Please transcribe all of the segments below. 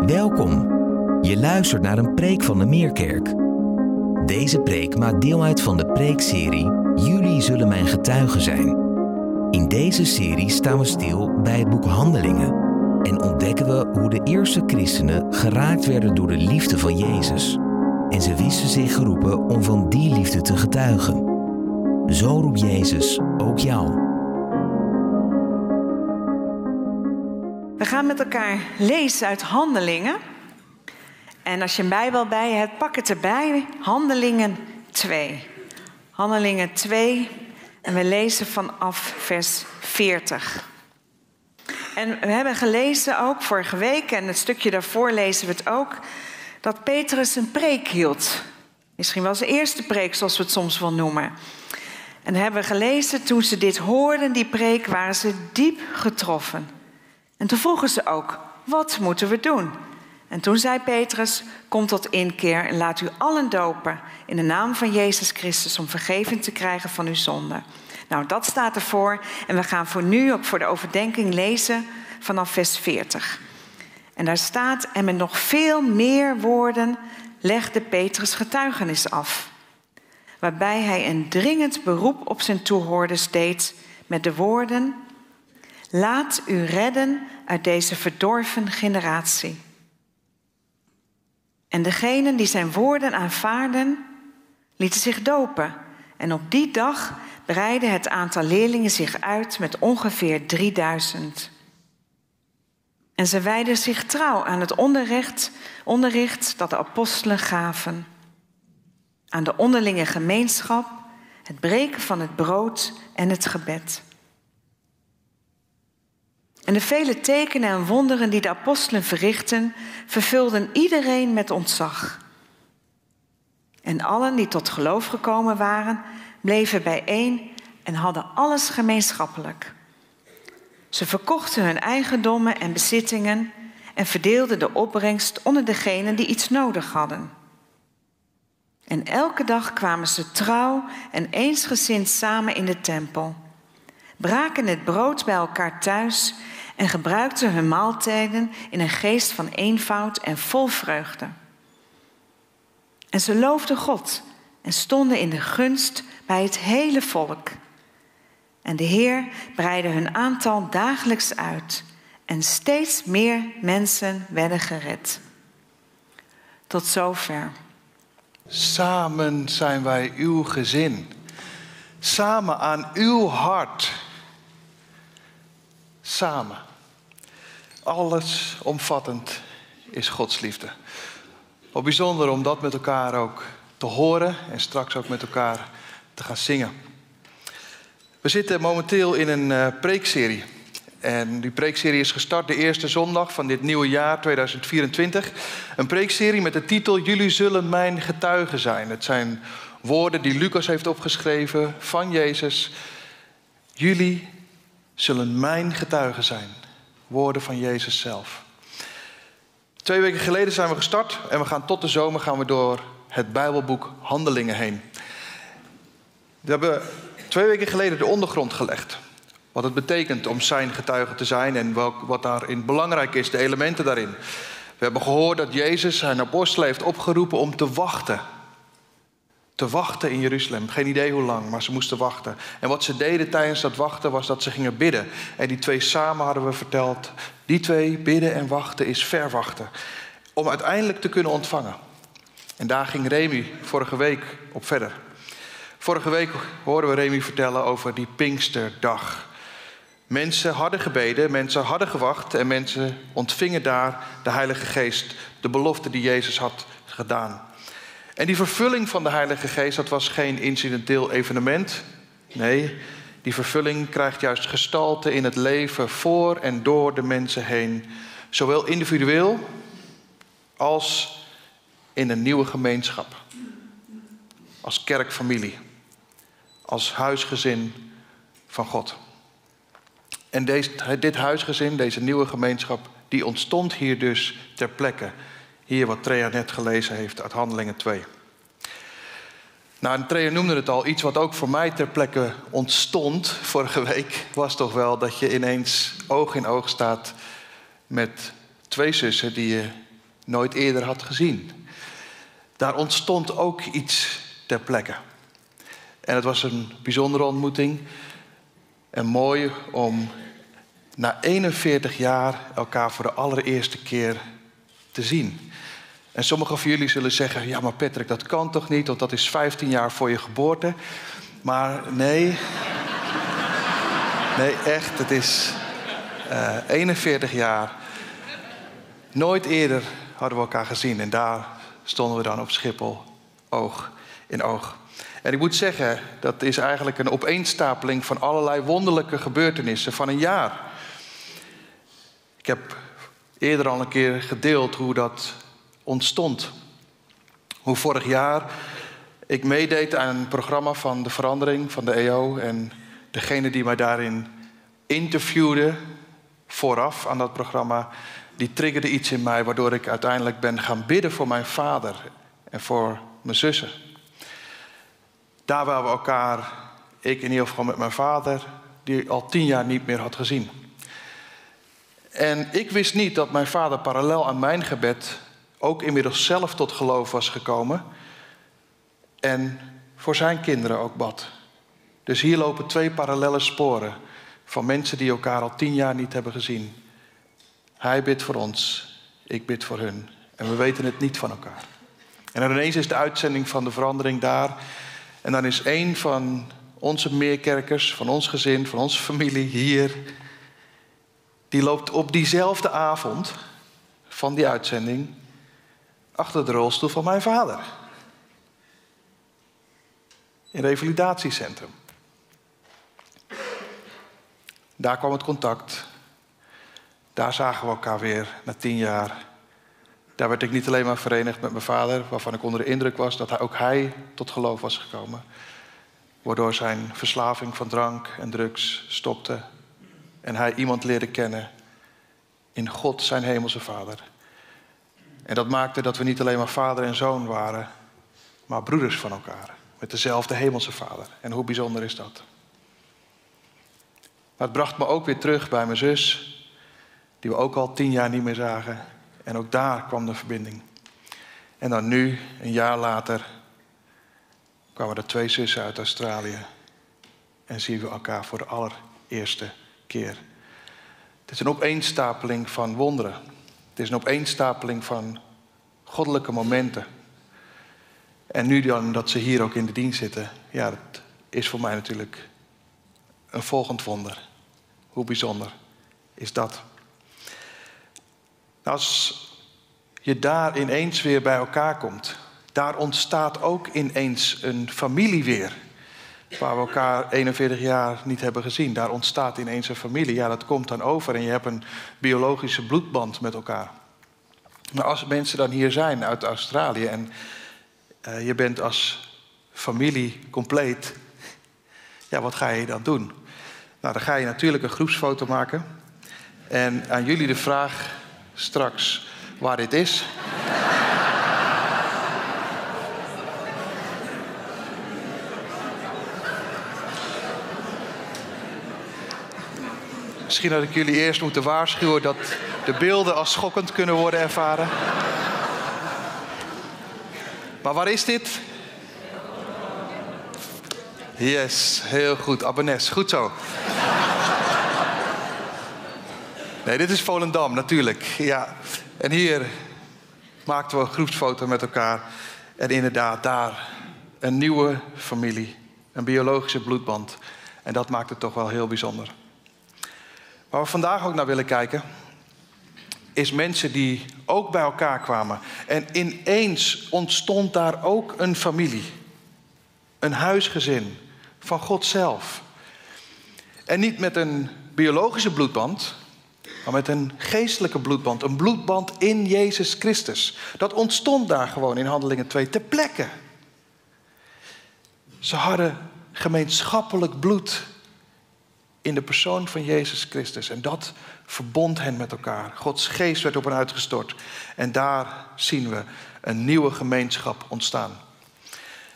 Welkom. Je luistert naar een preek van de Meerkerk. Deze preek maakt deel uit van de preekserie Jullie zullen mijn getuigen zijn. In deze serie staan we stil bij het boek Handelingen en ontdekken we hoe de eerste christenen geraakt werden door de liefde van Jezus. En ze wisten zich geroepen om van die liefde te getuigen. Zo roept Jezus ook jou. We gaan met elkaar lezen uit Handelingen. En als je een Bijbel bij hebt, pak het erbij. Handelingen 2. Handelingen 2. En we lezen vanaf vers 40. En we hebben gelezen ook vorige week, en het stukje daarvoor lezen we het ook, dat Petrus een preek hield. Misschien wel zijn eerste preek, zoals we het soms wel noemen. En hebben we gelezen, toen ze dit hoorden, die preek, waren ze diep getroffen. En toen vroegen ze ook, wat moeten we doen? En toen zei Petrus, kom tot inkeer en laat u allen dopen in de naam van Jezus Christus om vergeving te krijgen van uw zonden. Nou, dat staat ervoor en we gaan voor nu, ook voor de overdenking, lezen vanaf vers 40. En daar staat, en met nog veel meer woorden legde Petrus getuigenis af. Waarbij hij een dringend beroep op zijn toehoorders deed met de woorden, Laat u redden uit deze verdorven generatie. En degenen die zijn woorden aanvaarden, lieten zich dopen. En op die dag breidde het aantal leerlingen zich uit met ongeveer 3000. En ze wijden zich trouw aan het onderricht, onderricht dat de apostelen gaven. Aan de onderlinge gemeenschap, het breken van het brood en het gebed. En de vele tekenen en wonderen die de apostelen verrichten, vervulden iedereen met ontzag. En allen die tot geloof gekomen waren, bleven bijeen en hadden alles gemeenschappelijk. Ze verkochten hun eigendommen en bezittingen en verdeelden de opbrengst onder degenen die iets nodig hadden. En elke dag kwamen ze trouw en eensgezind samen in de tempel, braken het brood bij elkaar thuis en gebruikten hun maaltijden in een geest van eenvoud en vol vreugde. En ze loofden God en stonden in de gunst bij het hele volk. En de Heer breidde hun aantal dagelijks uit en steeds meer mensen werden gered. Tot zover. Samen zijn wij uw gezin. Samen aan uw hart. Samen. Alles omvattend is Gods liefde. Wat bijzonder om dat met elkaar ook te horen en straks ook met elkaar te gaan zingen. We zitten momenteel in een uh, preekserie. En die preekserie is gestart de eerste zondag van dit nieuwe jaar 2024. Een preekserie met de titel Jullie zullen mijn getuigen zijn. Het zijn woorden die Lucas heeft opgeschreven van Jezus. Jullie zullen mijn getuigen zijn. Woorden van Jezus zelf. Twee weken geleden zijn we gestart en we gaan tot de zomer gaan we door het Bijbelboek Handelingen heen. We hebben twee weken geleden de ondergrond gelegd. Wat het betekent om zijn getuige te zijn en welk, wat daarin belangrijk is, de elementen daarin. We hebben gehoord dat Jezus zijn apostelen heeft opgeroepen om te wachten te wachten in Jeruzalem. Geen idee hoe lang, maar ze moesten wachten. En wat ze deden tijdens dat wachten was dat ze gingen bidden. En die twee samen hadden we verteld. Die twee, bidden en wachten, is verwachten. Om uiteindelijk te kunnen ontvangen. En daar ging Remy vorige week op verder. Vorige week hoorden we Remy vertellen over die Pinksterdag. Mensen hadden gebeden, mensen hadden gewacht en mensen ontvingen daar de Heilige Geest, de belofte die Jezus had gedaan. En die vervulling van de Heilige Geest, dat was geen incidenteel evenement. Nee, die vervulling krijgt juist gestalte in het leven voor en door de mensen heen. Zowel individueel als in een nieuwe gemeenschap. Als kerkfamilie. Als huisgezin van God. En deze, dit huisgezin, deze nieuwe gemeenschap, die ontstond hier dus ter plekke. Hier wat Trea net gelezen heeft uit Handelingen 2. Nou, Trea noemde het al, iets wat ook voor mij ter plekke ontstond vorige week, was toch wel dat je ineens oog in oog staat met twee zussen die je nooit eerder had gezien. Daar ontstond ook iets ter plekke. En het was een bijzondere ontmoeting. En mooi om na 41 jaar elkaar voor de allereerste keer te zien. En sommigen van jullie zullen zeggen: Ja, maar Patrick, dat kan toch niet, want dat is 15 jaar voor je geboorte. Maar nee. Nee, echt, het is uh, eh, 41 jaar. Nooit eerder hadden we elkaar gezien en daar stonden we dan op Schiphol, oog in oog. En ik moet zeggen, dat is eigenlijk een opeenstapeling van allerlei wonderlijke gebeurtenissen van een jaar. Ik heb eerder al een keer gedeeld hoe dat ontstond. Hoe vorig jaar ik meedeed aan een programma van de verandering van de EO. En degene die mij daarin interviewde vooraf aan dat programma, die triggerde iets in mij waardoor ik uiteindelijk ben gaan bidden voor mijn vader en voor mijn zussen. Daar waar we elkaar, ik in ieder geval met mijn vader, die al tien jaar niet meer had gezien. En ik wist niet dat mijn vader parallel aan mijn gebed ook inmiddels zelf tot geloof was gekomen. En voor zijn kinderen ook bad. Dus hier lopen twee parallele sporen van mensen die elkaar al tien jaar niet hebben gezien. Hij bidt voor ons, ik bid voor hun. En we weten het niet van elkaar. En dan ineens is de uitzending van de verandering daar. En dan is een van onze meerkerkers, van ons gezin, van onze familie hier. Die loopt op diezelfde avond van die uitzending achter de rolstoel van mijn vader. In revalidatiecentrum. Daar kwam het contact. Daar zagen we elkaar weer na tien jaar. Daar werd ik niet alleen maar verenigd met mijn vader, waarvan ik onder de indruk was dat hij, ook hij tot geloof was gekomen. Waardoor zijn verslaving van drank en drugs stopte. En hij iemand leerde kennen in God, zijn hemelse vader. En dat maakte dat we niet alleen maar vader en zoon waren, maar broeders van elkaar. Met dezelfde hemelse vader. En hoe bijzonder is dat? Maar het bracht me ook weer terug bij mijn zus, die we ook al tien jaar niet meer zagen. En ook daar kwam de verbinding. En dan nu, een jaar later, kwamen er twee zussen uit Australië. En zien we elkaar voor de allereerste keer. Het is een opeenstapeling van wonderen. Het is een opeenstapeling van goddelijke momenten. En nu dan dat ze hier ook in de dienst zitten, ja, is voor mij natuurlijk een volgend wonder. Hoe bijzonder is dat? Als je daar ineens weer bij elkaar komt, daar ontstaat ook ineens een familie weer. Waar we elkaar 41 jaar niet hebben gezien. Daar ontstaat ineens een familie. Ja, dat komt dan over en je hebt een biologische bloedband met elkaar. Maar als mensen dan hier zijn uit Australië en uh, je bent als familie compleet, ja, wat ga je dan doen? Nou, dan ga je natuurlijk een groepsfoto maken. En aan jullie de vraag straks waar dit is. Misschien had ik jullie eerst moeten waarschuwen dat de beelden als schokkend kunnen worden ervaren. Maar waar is dit? Yes, heel goed. Abonnes, goed zo. Nee, dit is Volendam natuurlijk. Ja. En hier maakten we een groepsfoto met elkaar. En inderdaad, daar een nieuwe familie. Een biologische bloedband. En dat maakt het toch wel heel bijzonder. Waar we vandaag ook naar willen kijken, is mensen die ook bij elkaar kwamen. En ineens ontstond daar ook een familie. Een huisgezin van God zelf. En niet met een biologische bloedband, maar met een geestelijke bloedband. Een bloedband in Jezus Christus. Dat ontstond daar gewoon in Handelingen 2 ter plekke. Ze hadden gemeenschappelijk bloed in de persoon van Jezus Christus. En dat verbond hen met elkaar. Gods geest werd op hen uitgestort. En daar zien we een nieuwe gemeenschap ontstaan.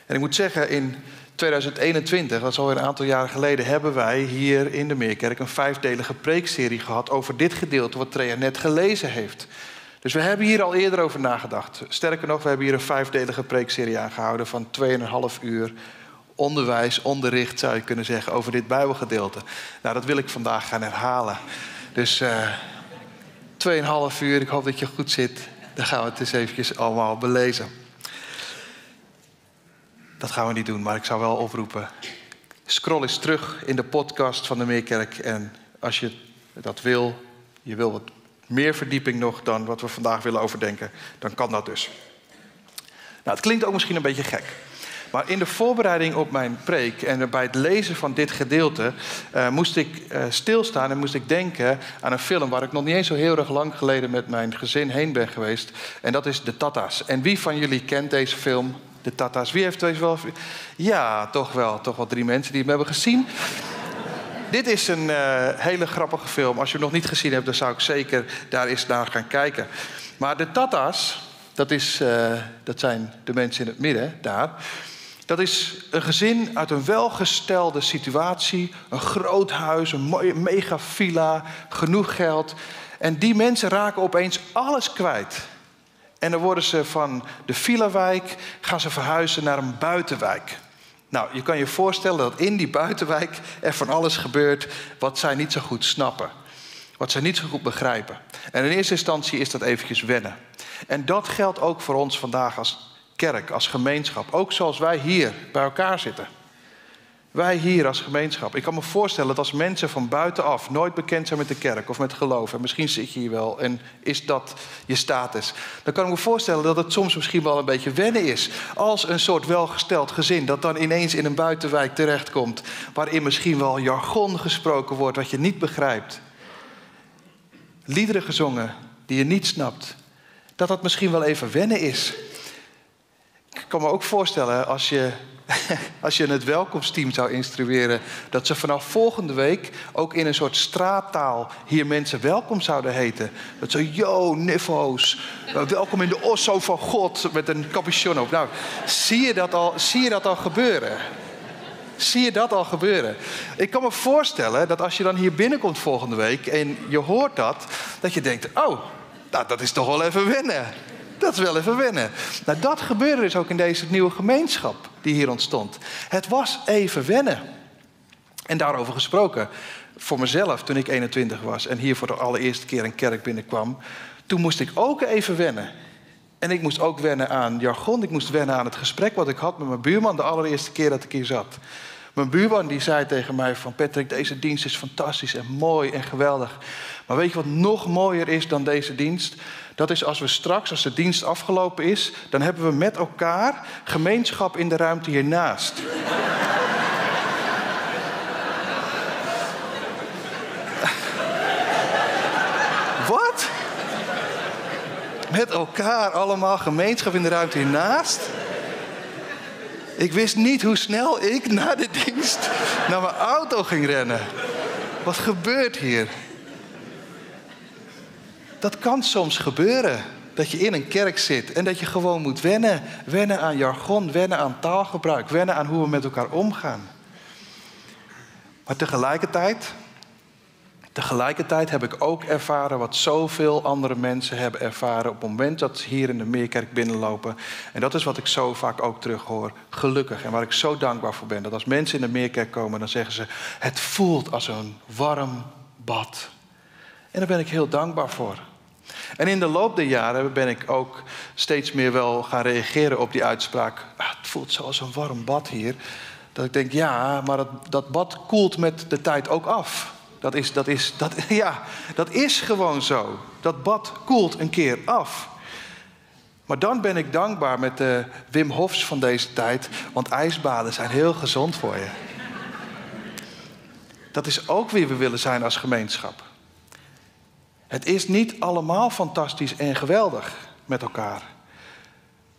En ik moet zeggen, in 2021, dat is alweer een aantal jaren geleden, hebben wij hier in de Meerkerk een vijfdelige preekserie gehad over dit gedeelte wat Trea net gelezen heeft. Dus we hebben hier al eerder over nagedacht. Sterker nog, we hebben hier een vijfdelige preekserie aangehouden van 2,5 uur onderwijs, onderricht zou je kunnen zeggen, over dit Bijbelgedeelte. Nou, dat wil ik vandaag gaan herhalen. Dus uh, eh, 2,5 uur, ik hoop dat je goed zit. Dan gaan we het eens eventjes allemaal belezen. Dat gaan we niet doen, maar ik zou wel oproepen. Scroll eens terug in de podcast van de Meerkerk. En als je dat wil, je wil wat meer verdieping nog dan wat we vandaag willen overdenken, dan kan dat dus. Nou, het klinkt ook misschien een beetje gek. Maar in de voorbereiding op mijn preek en bij het lezen van dit gedeelte uh, moest ik uh, stilstaan en moest ik denken aan een film waar ik nog niet eens zo heel erg lang geleden met mijn gezin heen ben geweest. En dat is De Tata's. En wie van jullie kent deze film? De Tata's. Wie heeft deze wel? Ja, toch wel. Toch wel drie mensen die hem hebben gezien. Dit is een uh, hele grappige film. Als je hem nog niet gezien hebt, dan zou ik zeker daar eens naar gaan kijken. Maar de Tata's, dat, is, dat zijn de mensen in het midden daar. Dat is een gezin uit een welgestelde situatie. Een groot huis, een mooie mega villa, genoeg geld. En die mensen raken opeens alles kwijt. En dan worden ze van de villa-wijk, gaan ze verhuizen naar een buitenwijk. Nou, je kan je voorstellen dat in die buitenwijk er van alles gebeurt wat zij niet zo goed snappen. Wat zij niet zo goed begrijpen. En in eerste instantie is dat eventjes wennen. En dat geldt ook voor ons vandaag als kerk, als gemeenschap. Ook zoals wij hier bij elkaar zitten. Wij hier als gemeenschap. Ik kan me voorstellen dat als mensen van buitenaf nooit bekend zijn met de kerk of met geloof, en misschien zit je hier wel en is dat je status, dan kan ik me voorstellen dat het soms misschien wel een beetje wennen is. Als een soort welgesteld gezin dat dan ineens in een buitenwijk terechtkomt, waarin misschien wel jargon gesproken wordt wat je niet begrijpt. Liederen gezongen die je niet snapt. Dat dat misschien wel even wennen is. Ik kan me ook voorstellen als je als je het welkomsteam zou instrueren, dat ze vanaf volgende week ook in een soort straattaal hier mensen welkom zouden heten. Dat ze, yo, nifo's, welkom in de osso van God met een capuchon op. Nou, zie je dat al, zie je dat al gebeuren? Zie je dat al gebeuren? Ik kan me voorstellen dat als je dan hier binnenkomt volgende week en je hoort dat, dat je denkt, oh, nou, dat is toch wel even wennen. Dat is wel even wennen. Nou, dat gebeurde dus ook in deze nieuwe gemeenschap die hier ontstond. Het was even wennen. En daarover gesproken, voor mezelf toen ik 21 was en hier voor de allereerste keer een kerk binnenkwam, toen moest ik ook even wennen. En ik moest ook wennen aan jargon, ik moest wennen aan het gesprek wat ik had met mijn buurman de allereerste keer dat ik hier zat. Mijn buurman die zei tegen mij van Patrick, deze dienst is fantastisch en mooi en geweldig. Maar weet je wat nog mooier is dan deze dienst? Dat is als we straks, als de dienst afgelopen is, dan hebben we met elkaar gemeenschap in de ruimte hiernaast. Wat? Met elkaar allemaal gemeenschap in de ruimte hiernaast? Ik wist niet hoe snel ik na de dienst naar mijn auto ging rennen. Wat gebeurt hier? Dat kan soms gebeuren. Dat je in een kerk zit en dat je gewoon moet wennen. Wennen aan jargon, wennen aan taalgebruik, wennen aan hoe we met elkaar omgaan. Maar tegelijkertijd, tegelijkertijd heb ik ook ervaren wat zoveel andere mensen hebben ervaren op het moment dat ze hier in de Meerkerk binnenlopen. En dat is wat ik zo vaak ook terughoor. Gelukkig en waar ik zo dankbaar voor ben. Dat als mensen in de Meerkerk komen, dan zeggen ze: Het voelt als een warm bad. En daar ben ik heel dankbaar voor. En in de loop der jaren ben ik ook steeds meer wel gaan reageren op die uitspraak. Ah, het voelt zoals een warm bad hier. Dat ik denk, ja, maar dat, dat bad koelt met de tijd ook af. Dat is, dat, is, dat, ja, dat is gewoon zo. Dat bad koelt een keer af. Maar dan ben ik dankbaar met de Wim Hofs van deze tijd, want ijsbaden zijn heel gezond voor je. Dat is ook wie we willen zijn als gemeenschap. Het is niet allemaal fantastisch en geweldig met elkaar.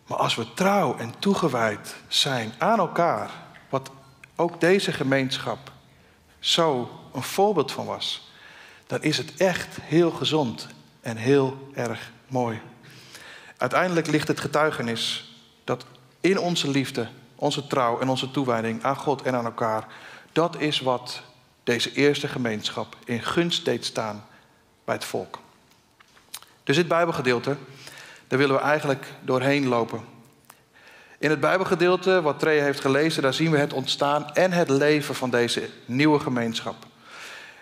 Maar als we trouw en toegewijd zijn aan elkaar, wat ook deze gemeenschap zo een voorbeeld van was, dan is het echt heel gezond en heel erg mooi. Uiteindelijk ligt het getuigenis dat in onze liefde, onze trouw en onze toewijding aan God en aan elkaar, dat is wat deze eerste gemeenschap in gunst deed staan bij het volk. Dus dit Bijbelgedeelte, daar willen we eigenlijk doorheen lopen. In het Bijbelgedeelte wat Trey heeft gelezen, daar zien we het ontstaan en het leven van deze nieuwe gemeenschap.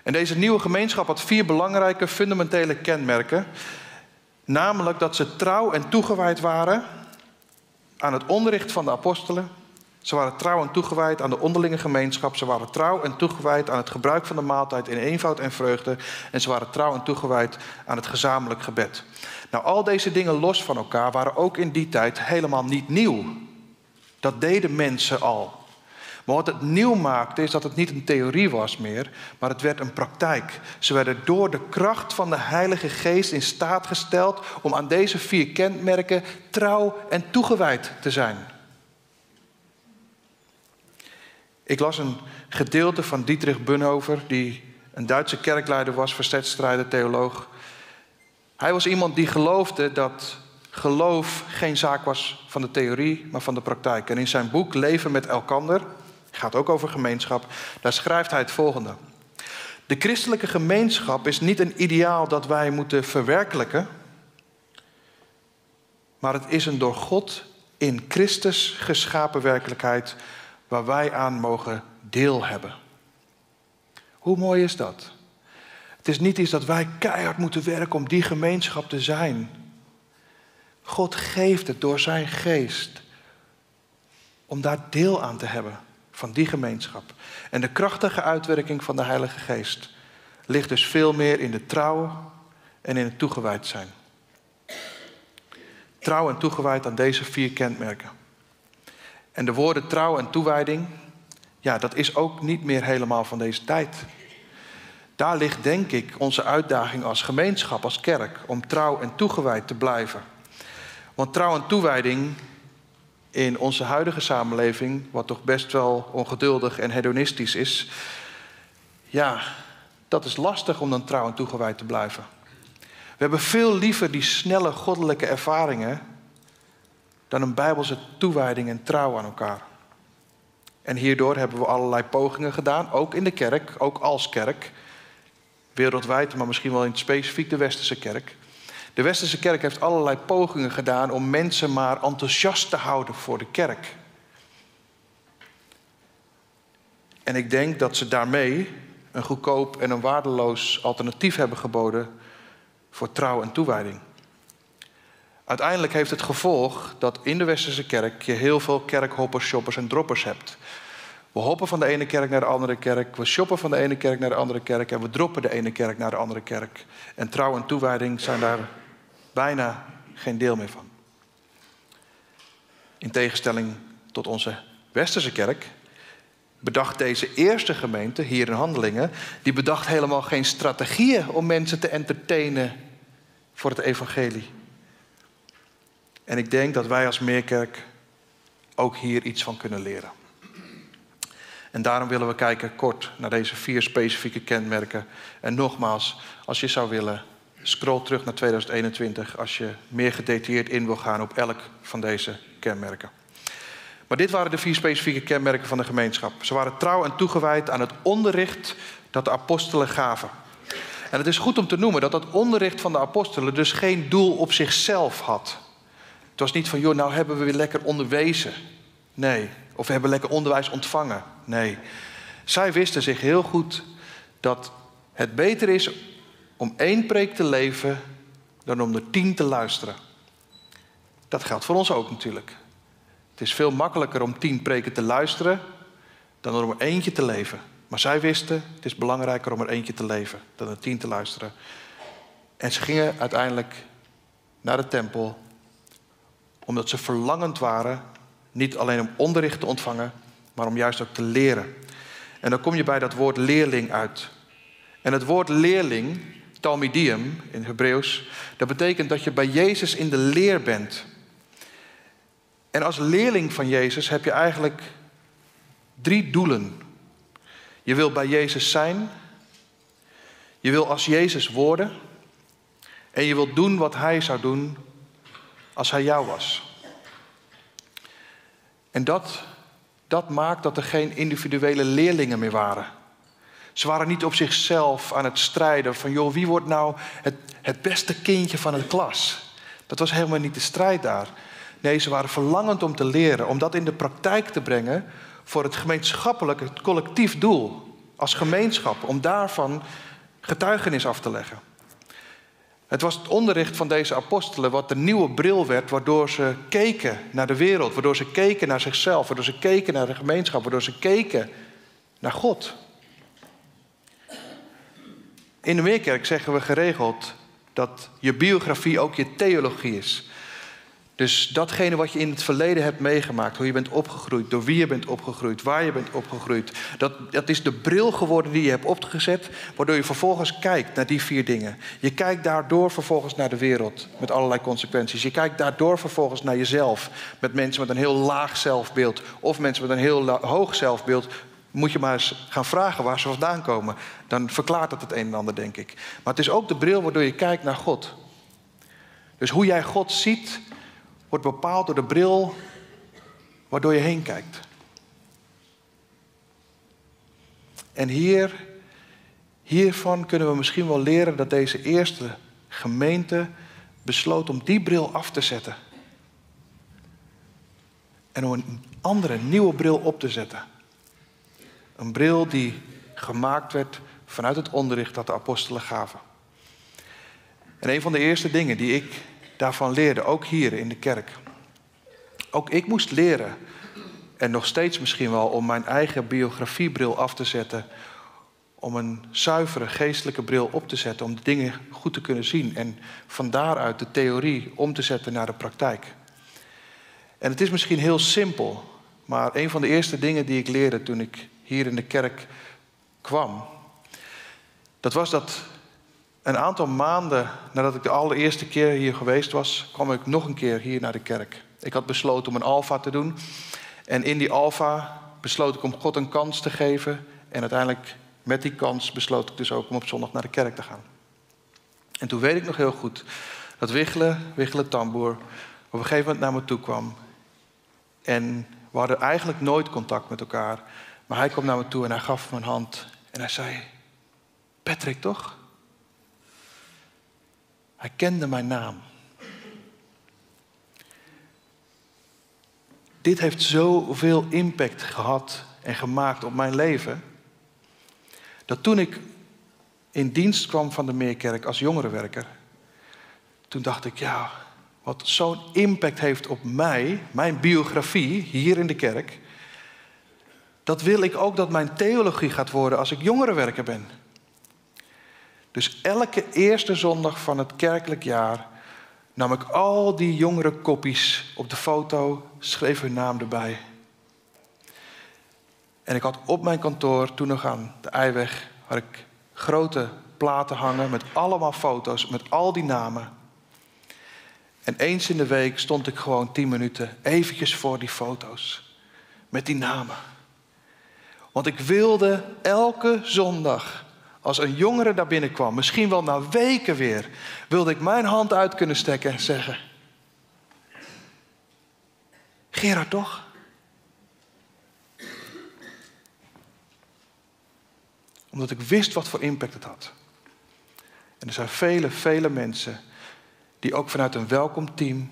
En deze nieuwe gemeenschap had vier belangrijke fundamentele kenmerken. Namelijk dat ze trouw en toegewijd waren aan het onderricht van de apostelen. Ze waren trouw en toegewijd aan de onderlinge gemeenschap. Ze waren trouw en toegewijd aan het gebruik van de maaltijd in eenvoud en vreugde. En ze waren trouw en toegewijd aan het gezamenlijk gebed. Nou, al deze dingen los van elkaar waren ook in die tijd helemaal niet nieuw. Dat deden mensen al. Maar wat het nieuw maakte is dat het niet een theorie was meer, maar het werd een praktijk. Ze werden door de kracht van de Heilige Geest in staat gesteld om aan deze vier kenmerken trouw en toegewijd te zijn. Ik las een gedeelte van Dietrich Bunhover, die een Duitse kerkleider was, verzetstrijder, theoloog. Hij was iemand die geloofde dat geloof geen zaak was van de theorie, maar van de praktijk. En in zijn boek Leven met Elkander, gaat ook over gemeenschap, daar schrijft hij het volgende. De christelijke gemeenschap is niet een ideaal dat wij moeten verwerkelijken, maar het is een door God in Christus geschapen werkelijkheid waar wij aan mogen deel hebben. Hoe mooi is dat? Het is niet iets dat wij keihard moeten werken om die gemeenschap te zijn. God geeft het door zijn geest om daar deel aan te hebben van die gemeenschap. En de krachtige uitwerking van de Heilige Geest ligt dus veel meer in de trouw en in het toegewijd zijn. Trouw en toegewijd aan deze vier kenmerken. En de woorden trouw en toewijding, ja, dat is ook niet meer helemaal van deze tijd. Daar ligt denk ik onze uitdaging als gemeenschap, als kerk, om trouw en toegewijd te blijven. Want trouw en toewijding in onze huidige samenleving, wat toch best wel ongeduldig en hedonistisch is, ja, dat is lastig om dan trouw en toegewijd te blijven. We hebben veel liever die snelle goddelijke ervaringen dan een bijbelse toewijding en trouw aan elkaar. En hierdoor hebben we allerlei pogingen gedaan, ook in de kerk, ook als kerk, wereldwijd, maar misschien wel in het specifiek de westerse kerk. De westerse kerk heeft allerlei pogingen gedaan om mensen maar enthousiast te houden voor de kerk. En ik denk dat ze daarmee een goedkoop en een waardeloos alternatief hebben geboden voor trouw en toewijding. Uiteindelijk heeft het gevolg dat in de westerse kerk je heel veel kerkhoppers, shoppers en droppers hebt. We hoppen van de ene kerk naar de andere kerk, we shoppen van de ene kerk naar de andere kerk en we droppen de ene kerk naar de andere kerk. En trouw en toewijding zijn daar bijna geen deel meer van. In tegenstelling tot onze westerse kerk bedacht deze eerste gemeente hier in Handelingen, die bedacht helemaal geen strategieën om mensen te entertainen voor het evangelie. En ik denk dat wij als Meerkerk ook hier iets van kunnen leren. En daarom willen we kijken kort naar deze vier specifieke kenmerken. En nogmaals, als je zou willen, scroll terug naar 2021 als je meer gedetailleerd in wil gaan op elk van deze kenmerken. Maar dit waren de vier specifieke kenmerken van de gemeenschap. Ze waren trouw en toegewijd aan het onderricht dat de apostelen gaven. En het is goed om te noemen dat dat onderricht van de apostelen dus geen doel op zichzelf had. Het was niet van, joh, nou hebben we weer lekker onderwezen. Nee. Of we hebben lekker onderwijs ontvangen. Nee. Zij wisten zich heel goed dat het beter is om één preek te leven dan om er tien te luisteren. Dat geldt voor ons ook natuurlijk. Het is veel makkelijker om tien preken te luisteren dan om er eentje te leven. Maar zij wisten, het is belangrijker om er eentje te leven dan er tien te luisteren. En ze gingen uiteindelijk naar de tempel omdat ze verlangend waren, niet alleen om onderricht te ontvangen, maar om juist ook te leren. En dan kom je bij dat woord leerling uit. En het woord leerling, talmidium in Hebreeuws, dat betekent dat je bij Jezus in de leer bent. En als leerling van Jezus heb je eigenlijk drie doelen. Je wil bij Jezus zijn, je wil als Jezus worden en je wilt doen wat Hij zou doen als hij jou was. En dat, dat maakt dat er geen individuele leerlingen meer waren. Ze waren niet op zichzelf aan het strijden van, joh, wie wordt nou het, het beste kindje van de klas? Dat was helemaal niet de strijd daar. Nee, ze waren verlangend om te leren, om dat in de praktijk te brengen voor het gemeenschappelijk, het collectief doel. Als gemeenschap, om daarvan getuigenis af te leggen. Het was het onderricht van deze apostelen wat de nieuwe bril werd, waardoor ze keken naar de wereld, waardoor ze keken naar zichzelf, waardoor ze keken naar de gemeenschap, waardoor ze keken naar God. In de Meerkerk zeggen we geregeld dat je biografie ook je theologie is. Dus datgene wat je in het verleden hebt meegemaakt, hoe je bent opgegroeid, door wie je bent opgegroeid, waar je bent opgegroeid, dat, dat is de bril geworden die je hebt opgezet, waardoor je vervolgens kijkt naar die vier dingen. Je kijkt daardoor vervolgens naar de wereld met allerlei consequenties. Je kijkt daardoor vervolgens naar jezelf met mensen met een heel laag zelfbeeld of mensen met een heel hoog zelfbeeld. Moet je maar eens gaan vragen waar ze vandaan komen. Dan verklaart dat het een en ander, denk ik. Maar het is ook de bril waardoor je kijkt naar God. Dus hoe jij God ziet, wordt bepaald door de bril waardoor je heen kijkt. En hier, hiervan kunnen we misschien wel leren dat deze eerste gemeente besloot om die bril af te zetten. En om een andere, nieuwe bril op te zetten. Een bril die gemaakt werd vanuit het onderricht dat de apostelen gaven. En een van de eerste dingen die ik daarvan leerde, ook hier in de kerk. Ook ik moest leren, en nog steeds misschien wel, om mijn eigen biografiebril af te zetten. Om een zuivere geestelijke bril op te zetten, om de dingen goed te kunnen zien. En van daaruit de theorie om te zetten naar de praktijk. En het is misschien heel simpel, maar een van de eerste dingen die ik leerde toen ik hier in de kerk kwam, dat was dat een aantal maanden nadat ik de allereerste keer hier geweest was, kwam ik nog een keer hier naar de kerk. Ik had besloten om een alfa te doen. En in die alfa besloot ik om God een kans te geven. En uiteindelijk met die kans besloot ik dus ook om op zondag naar de kerk te gaan. En toen weet ik nog heel goed dat Wichelen, Wichelen Tamboer, op een gegeven moment naar me toe kwam. En we hadden eigenlijk nooit contact met elkaar. Maar hij kwam naar me toe en hij gaf me een hand. En hij zei, Patrick toch? Hij kende mijn naam. Dit heeft zoveel impact gehad en gemaakt op mijn leven. Dat toen ik in dienst kwam van de Meerkerk als jongerenwerker, toen dacht ik, ja, wat zo'n impact heeft op mij, mijn biografie hier in de kerk, dat wil ik ook dat mijn theologie gaat worden als ik jongerenwerker ben. Dus elke eerste zondag van het kerkelijk jaar nam ik al die jongere koppies op de foto, schreef hun naam erbij. En ik had op mijn kantoor, toen nog aan de Eiweg, ik grote platen hangen met allemaal foto's, met al die namen. En eens in de week stond ik gewoon tien minuten eventjes voor die foto's. Met die namen. Want ik wilde elke zondag als een jongere daar binnenkwam, misschien wel na weken weer, wilde ik mijn hand uit kunnen stekken en zeggen: Gerard toch? Omdat ik wist wat voor impact het had. En er zijn vele, vele mensen die ook vanuit een welkomteam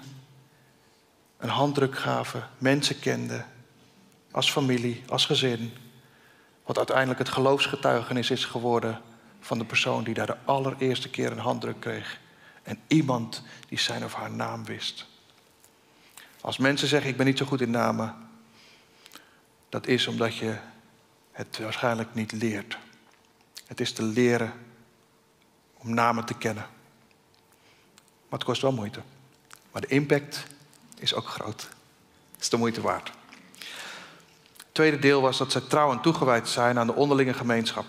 een handdruk gaven, mensen kenden, als familie, als gezin. Wat uiteindelijk het geloofsgetuigenis is geworden van de persoon die daar de allereerste keer een handdruk kreeg. En iemand die zijn of haar naam wist. Als mensen zeggen ik ben niet zo goed in namen, dat is omdat je het waarschijnlijk niet leert. Het is te leren om namen te kennen. Maar het kost wel moeite. Maar de impact is ook groot. Het is de moeite waard tweede deel was dat ze trouw en toegewijd zijn aan de onderlinge gemeenschap.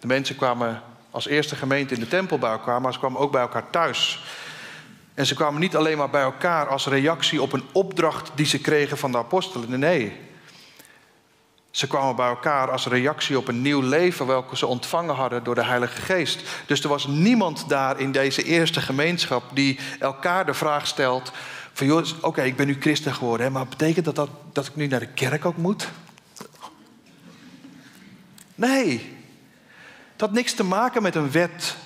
De mensen kwamen als eerste gemeente in de tempel bij elkaar, maar ze kwamen ook bij elkaar thuis. En ze kwamen niet alleen maar bij elkaar als reactie op een opdracht die ze kregen van de apostelen. Nee. Ze kwamen bij elkaar als reactie op een nieuw leven welke ze ontvangen hadden door de Heilige Geest. Dus er was niemand daar in deze eerste gemeenschap die elkaar de vraag stelt: van joh, oké, ik ben nu christen geworden, hè, maar betekent dat, dat dat ik nu naar de kerk ook moet? Nee. Het had niks te maken met een wet.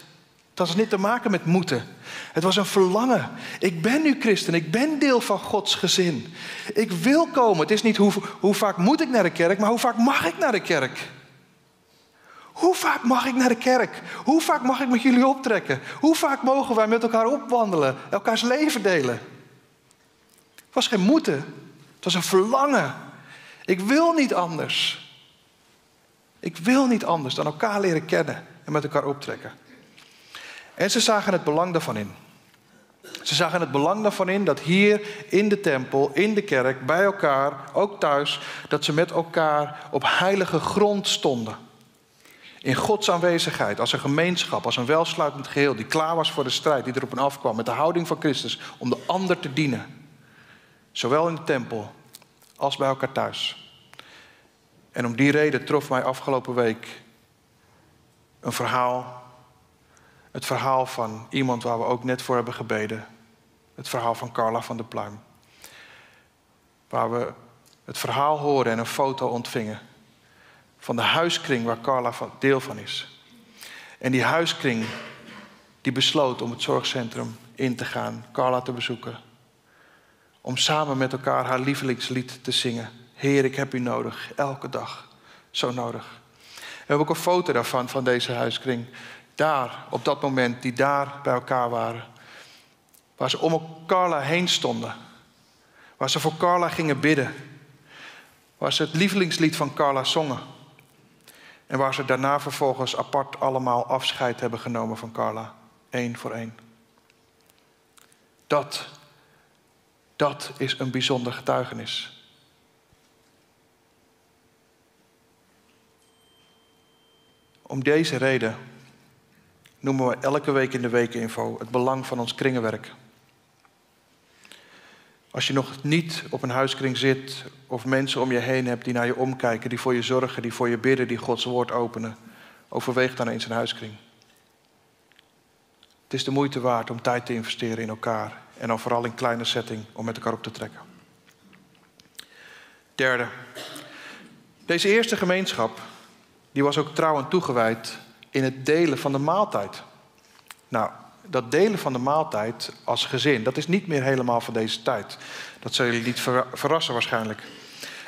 Het had niet te maken met moeten. Het was een verlangen. Ik ben nu christen. Ik ben deel van Gods gezin. Ik wil komen. Het is niet hoe, hoe vaak moet ik naar de kerk, maar hoe vaak mag ik naar de kerk? Hoe vaak mag ik naar de kerk? Hoe vaak mag ik met jullie optrekken? Hoe vaak mogen wij met elkaar opwandelen, elkaars leven delen? Het was geen moeten, het was een verlangen. Ik wil niet anders. Ik wil niet anders dan elkaar leren kennen en met elkaar optrekken. En ze zagen het belang daarvan in. Ze zagen het belang daarvan in dat hier in de tempel, in de kerk, bij elkaar, ook thuis, dat ze met elkaar op heilige grond stonden. In Gods aanwezigheid, als een gemeenschap, als een welsluitend geheel, die klaar was voor de strijd, die erop en afkwam, met de houding van Christus, om de ander te dienen. Zowel in de tempel als bij elkaar thuis. En om die reden trof mij afgelopen week een verhaal. Het verhaal van iemand waar we ook net voor hebben gebeden. Het verhaal van Carla van der Pluim. Waar we het verhaal horen en een foto ontvingen van de huiskring waar Carla deel van is. En die huiskring die besloot om het zorgcentrum in te gaan, Carla te bezoeken. Om samen met elkaar haar lievelingslied te zingen. Heer, ik heb u nodig, elke dag. Zo nodig. We hebben ook een foto daarvan, van deze huiskring. Daar, op dat moment, die daar bij elkaar waren. Waar ze om Carla heen stonden. Waar ze voor Carla gingen bidden. Waar ze het lievelingslied van Carla zongen. En waar ze daarna vervolgens apart allemaal afscheid hebben genomen van Carla. één voor één. Dat, dat is een bijzonder getuigenis. Om deze reden noemen we elke week in de weekinfo het belang van ons kringenwerk. Als je nog niet op een huiskring zit of mensen om je heen hebt die naar je omkijken, die voor je zorgen, die voor je bidden, die Gods woord openen, overweeg dan eens een huiskring. Het is de moeite waard om tijd te investeren in elkaar en dan vooral in kleine setting om met elkaar op te trekken. Derde, deze eerste gemeenschap die was ook trouw en toegewijd in het delen van de maaltijd. Nou, dat delen van de maaltijd als gezin, dat is niet meer helemaal van deze tijd. Dat zullen jullie niet verrassen waarschijnlijk.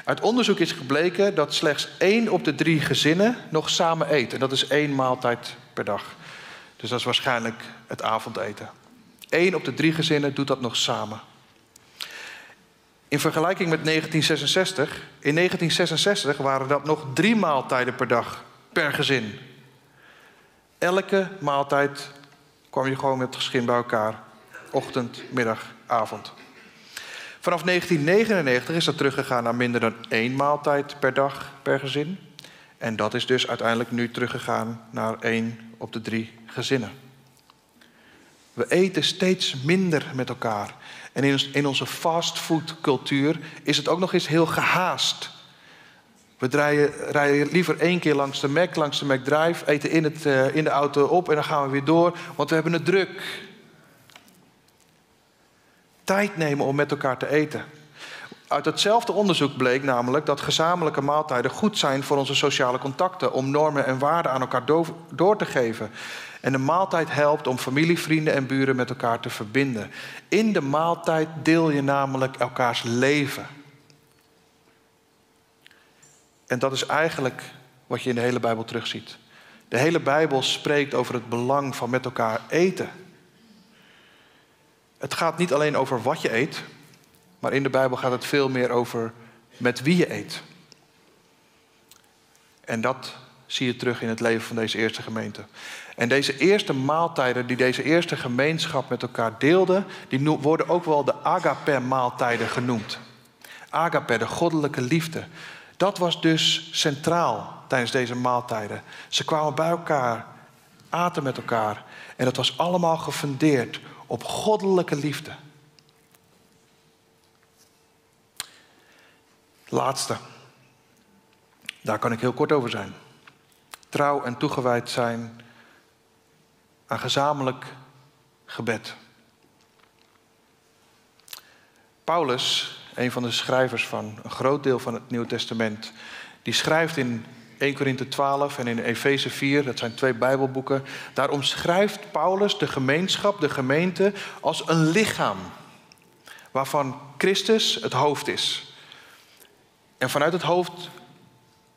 Uit onderzoek is gebleken dat slechts één op de drie gezinnen nog samen eten. En dat is één maaltijd per dag. Dus dat is waarschijnlijk het avondeten. Eén op de drie gezinnen doet dat nog samen. In vergelijking met 1966, in 1966 waren dat nog drie maaltijden per dag per gezin. Elke maaltijd kwam je gewoon met het geschin bij elkaar. Ochtend, middag, avond. Vanaf 1999 is dat teruggegaan naar minder dan één maaltijd per dag per gezin. En dat is dus uiteindelijk nu teruggegaan naar één op de drie gezinnen. We eten steeds minder met elkaar. En in onze fastfoodcultuur is het ook nog eens heel gehaast. We rijden liever één keer langs de Mac, langs de McDrive, eten in, het, uh, in de auto op en dan gaan we weer door, want we hebben het druk. Tijd nemen om met elkaar te eten. Uit hetzelfde onderzoek bleek namelijk dat gezamenlijke maaltijden goed zijn voor onze sociale contacten, om normen en waarden aan elkaar door te geven. En de maaltijd helpt om familie, vrienden en buren met elkaar te verbinden. In de maaltijd deel je namelijk elkaars leven. En dat is eigenlijk wat je in de hele Bijbel terugziet. De hele Bijbel spreekt over het belang van met elkaar eten. Het gaat niet alleen over wat je eet, maar in de Bijbel gaat het veel meer over met wie je eet. En dat zie je terug in het leven van deze eerste gemeente. En deze eerste maaltijden die deze eerste gemeenschap met elkaar deelde, die worden ook wel de agape-maaltijden genoemd. Agape, de goddelijke liefde. Dat was dus centraal tijdens deze maaltijden. Ze kwamen bij elkaar, aten met elkaar. En dat was allemaal gefundeerd op goddelijke liefde. Laatste. Daar kan ik heel kort over zijn. Trouw en toegewijd zijn aan gezamenlijk gebed. Paulus een van de schrijvers van een groot deel van het Nieuwe Testament, die schrijft in 1 Korinthe 12 en in Efeze 4, dat zijn twee Bijbelboeken. Daar omschrijft Paulus de gemeenschap, de gemeente, als een lichaam. Waarvan Christus het hoofd is. En vanuit het hoofd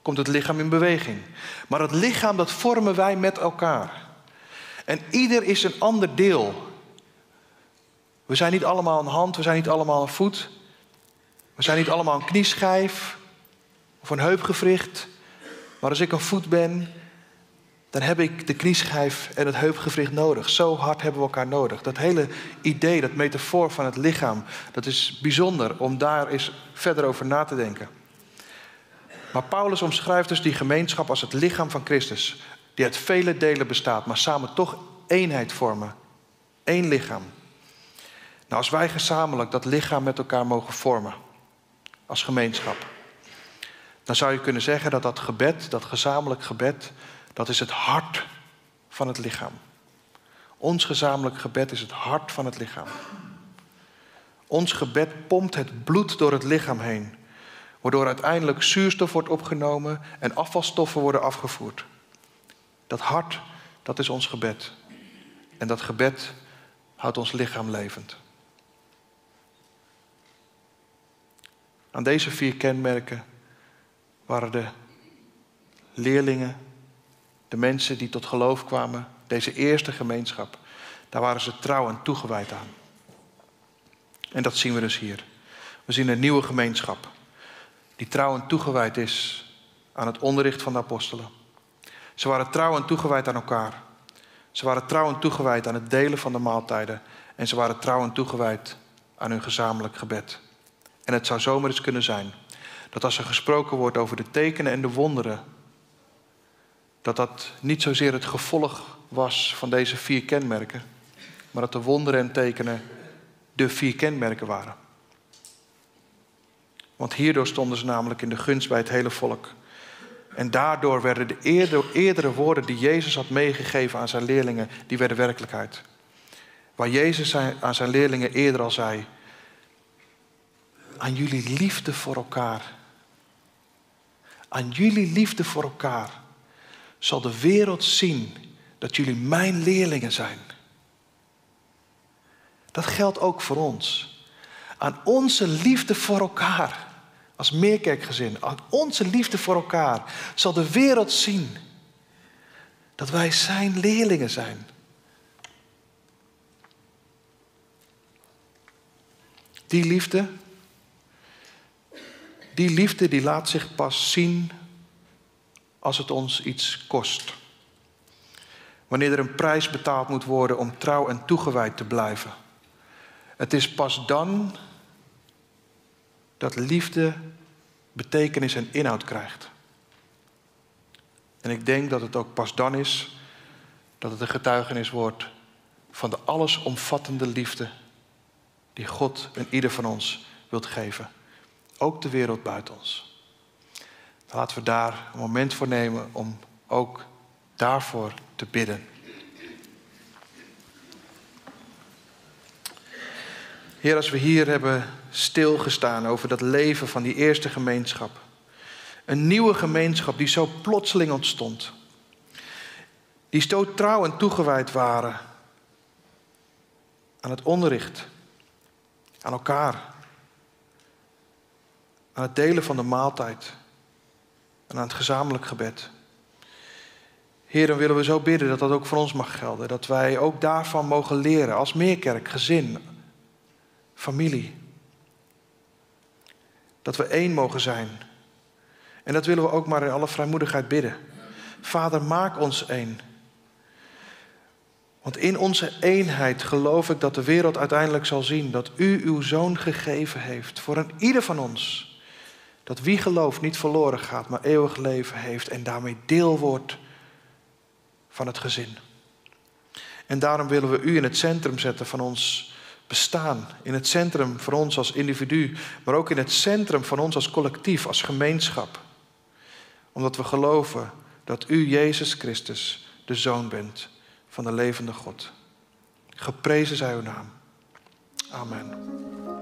komt het lichaam in beweging. Maar het lichaam, dat vormen wij met elkaar. En ieder is een ander deel. We zijn niet allemaal een hand, we zijn niet allemaal een voet. We zijn niet allemaal een knieschijf of een heupgewricht. Maar als ik een voet ben, dan heb ik de knieschijf en het heupgewricht nodig. Zo hard hebben we elkaar nodig. Dat hele idee, dat metafoor van het lichaam, dat is bijzonder om daar eens verder over na te denken. Maar Paulus omschrijft dus die gemeenschap als het lichaam van Christus, die uit vele delen bestaat, maar samen toch eenheid vormen. Eén lichaam. Nou, als wij gezamenlijk dat lichaam met elkaar mogen vormen, als gemeenschap, dan zou je kunnen zeggen dat dat gebed, dat gezamenlijk gebed, dat is het hart van het lichaam. Ons gezamenlijk gebed is het hart van het lichaam. Ons gebed pompt het bloed door het lichaam heen, waardoor uiteindelijk zuurstof wordt opgenomen en afvalstoffen worden afgevoerd. Dat hart, dat is ons gebed. En dat gebed houdt ons lichaam levend. Aan deze vier kenmerken waren de leerlingen, de mensen die tot geloof kwamen, deze eerste gemeenschap, daar waren ze trouw en toegewijd aan. En dat zien we dus hier. We zien een nieuwe gemeenschap die trouw en toegewijd is aan het onderricht van de apostelen. Ze waren trouw en toegewijd aan elkaar. Ze waren trouw en toegewijd aan het delen van de maaltijden. En ze waren trouw en toegewijd aan hun gezamenlijk gebed. En het zou zomaar eens kunnen zijn dat als er gesproken wordt over de tekenen en de wonderen, dat dat niet zozeer het gevolg was van deze vier kenmerken, maar dat de wonderen en tekenen de vier kenmerken waren. Want hierdoor stonden ze namelijk in de gunst bij het hele volk. En daardoor werden de eerdere woorden die Jezus had meegegeven aan zijn leerlingen, die werden werkelijkheid. Waar Jezus aan zijn leerlingen eerder al zei, aan jullie liefde voor elkaar, aan jullie liefde voor elkaar, zal de wereld zien dat jullie mijn leerlingen zijn. Dat geldt ook voor ons. Aan onze liefde voor elkaar als meerkerkgezin, onze liefde voor elkaar, zal de wereld zien dat wij zijn leerlingen zijn. Die liefde, die liefde die laat zich pas zien als het ons iets kost. Wanneer er een prijs betaald moet worden om trouw en toegewijd te blijven. Het is pas dan dat liefde betekenis en inhoud krijgt. En ik denk dat het ook pas dan is dat het een getuigenis wordt van de allesomvattende liefde die God en ieder van ons wilt geven. Ook de wereld buiten ons. laten we daar een moment voor nemen om ook daarvoor te bidden. Heer, als we hier hebben stilgestaan over dat leven van die eerste gemeenschap. Een nieuwe gemeenschap die zo plotseling ontstond. Die zo trouw en toegewijd waren aan het onderricht, aan elkaar, aan het delen van de maaltijd en aan het gezamenlijk gebed. Heer, willen we zo bidden dat dat ook voor ons mag gelden. Dat wij ook daarvan mogen leren als meerkerk, gezin, familie. Dat we één mogen zijn. En dat willen we ook maar in alle vrijmoedigheid bidden. Vader, maak ons één. Want in onze eenheid geloof ik dat de wereld uiteindelijk zal zien dat u uw zoon gegeven heeft voor een ieder van ons. Dat wie gelooft niet verloren gaat, maar eeuwig leven heeft en daarmee deel wordt van het gezin. En daarom willen we u in het centrum zetten van ons bestaan. In het centrum voor ons als individu, maar ook in het centrum van ons als collectief, als gemeenschap. Omdat we geloven dat u, Jezus Christus, de Zoon bent van de levende God. Geprezen zij uw naam. Amen.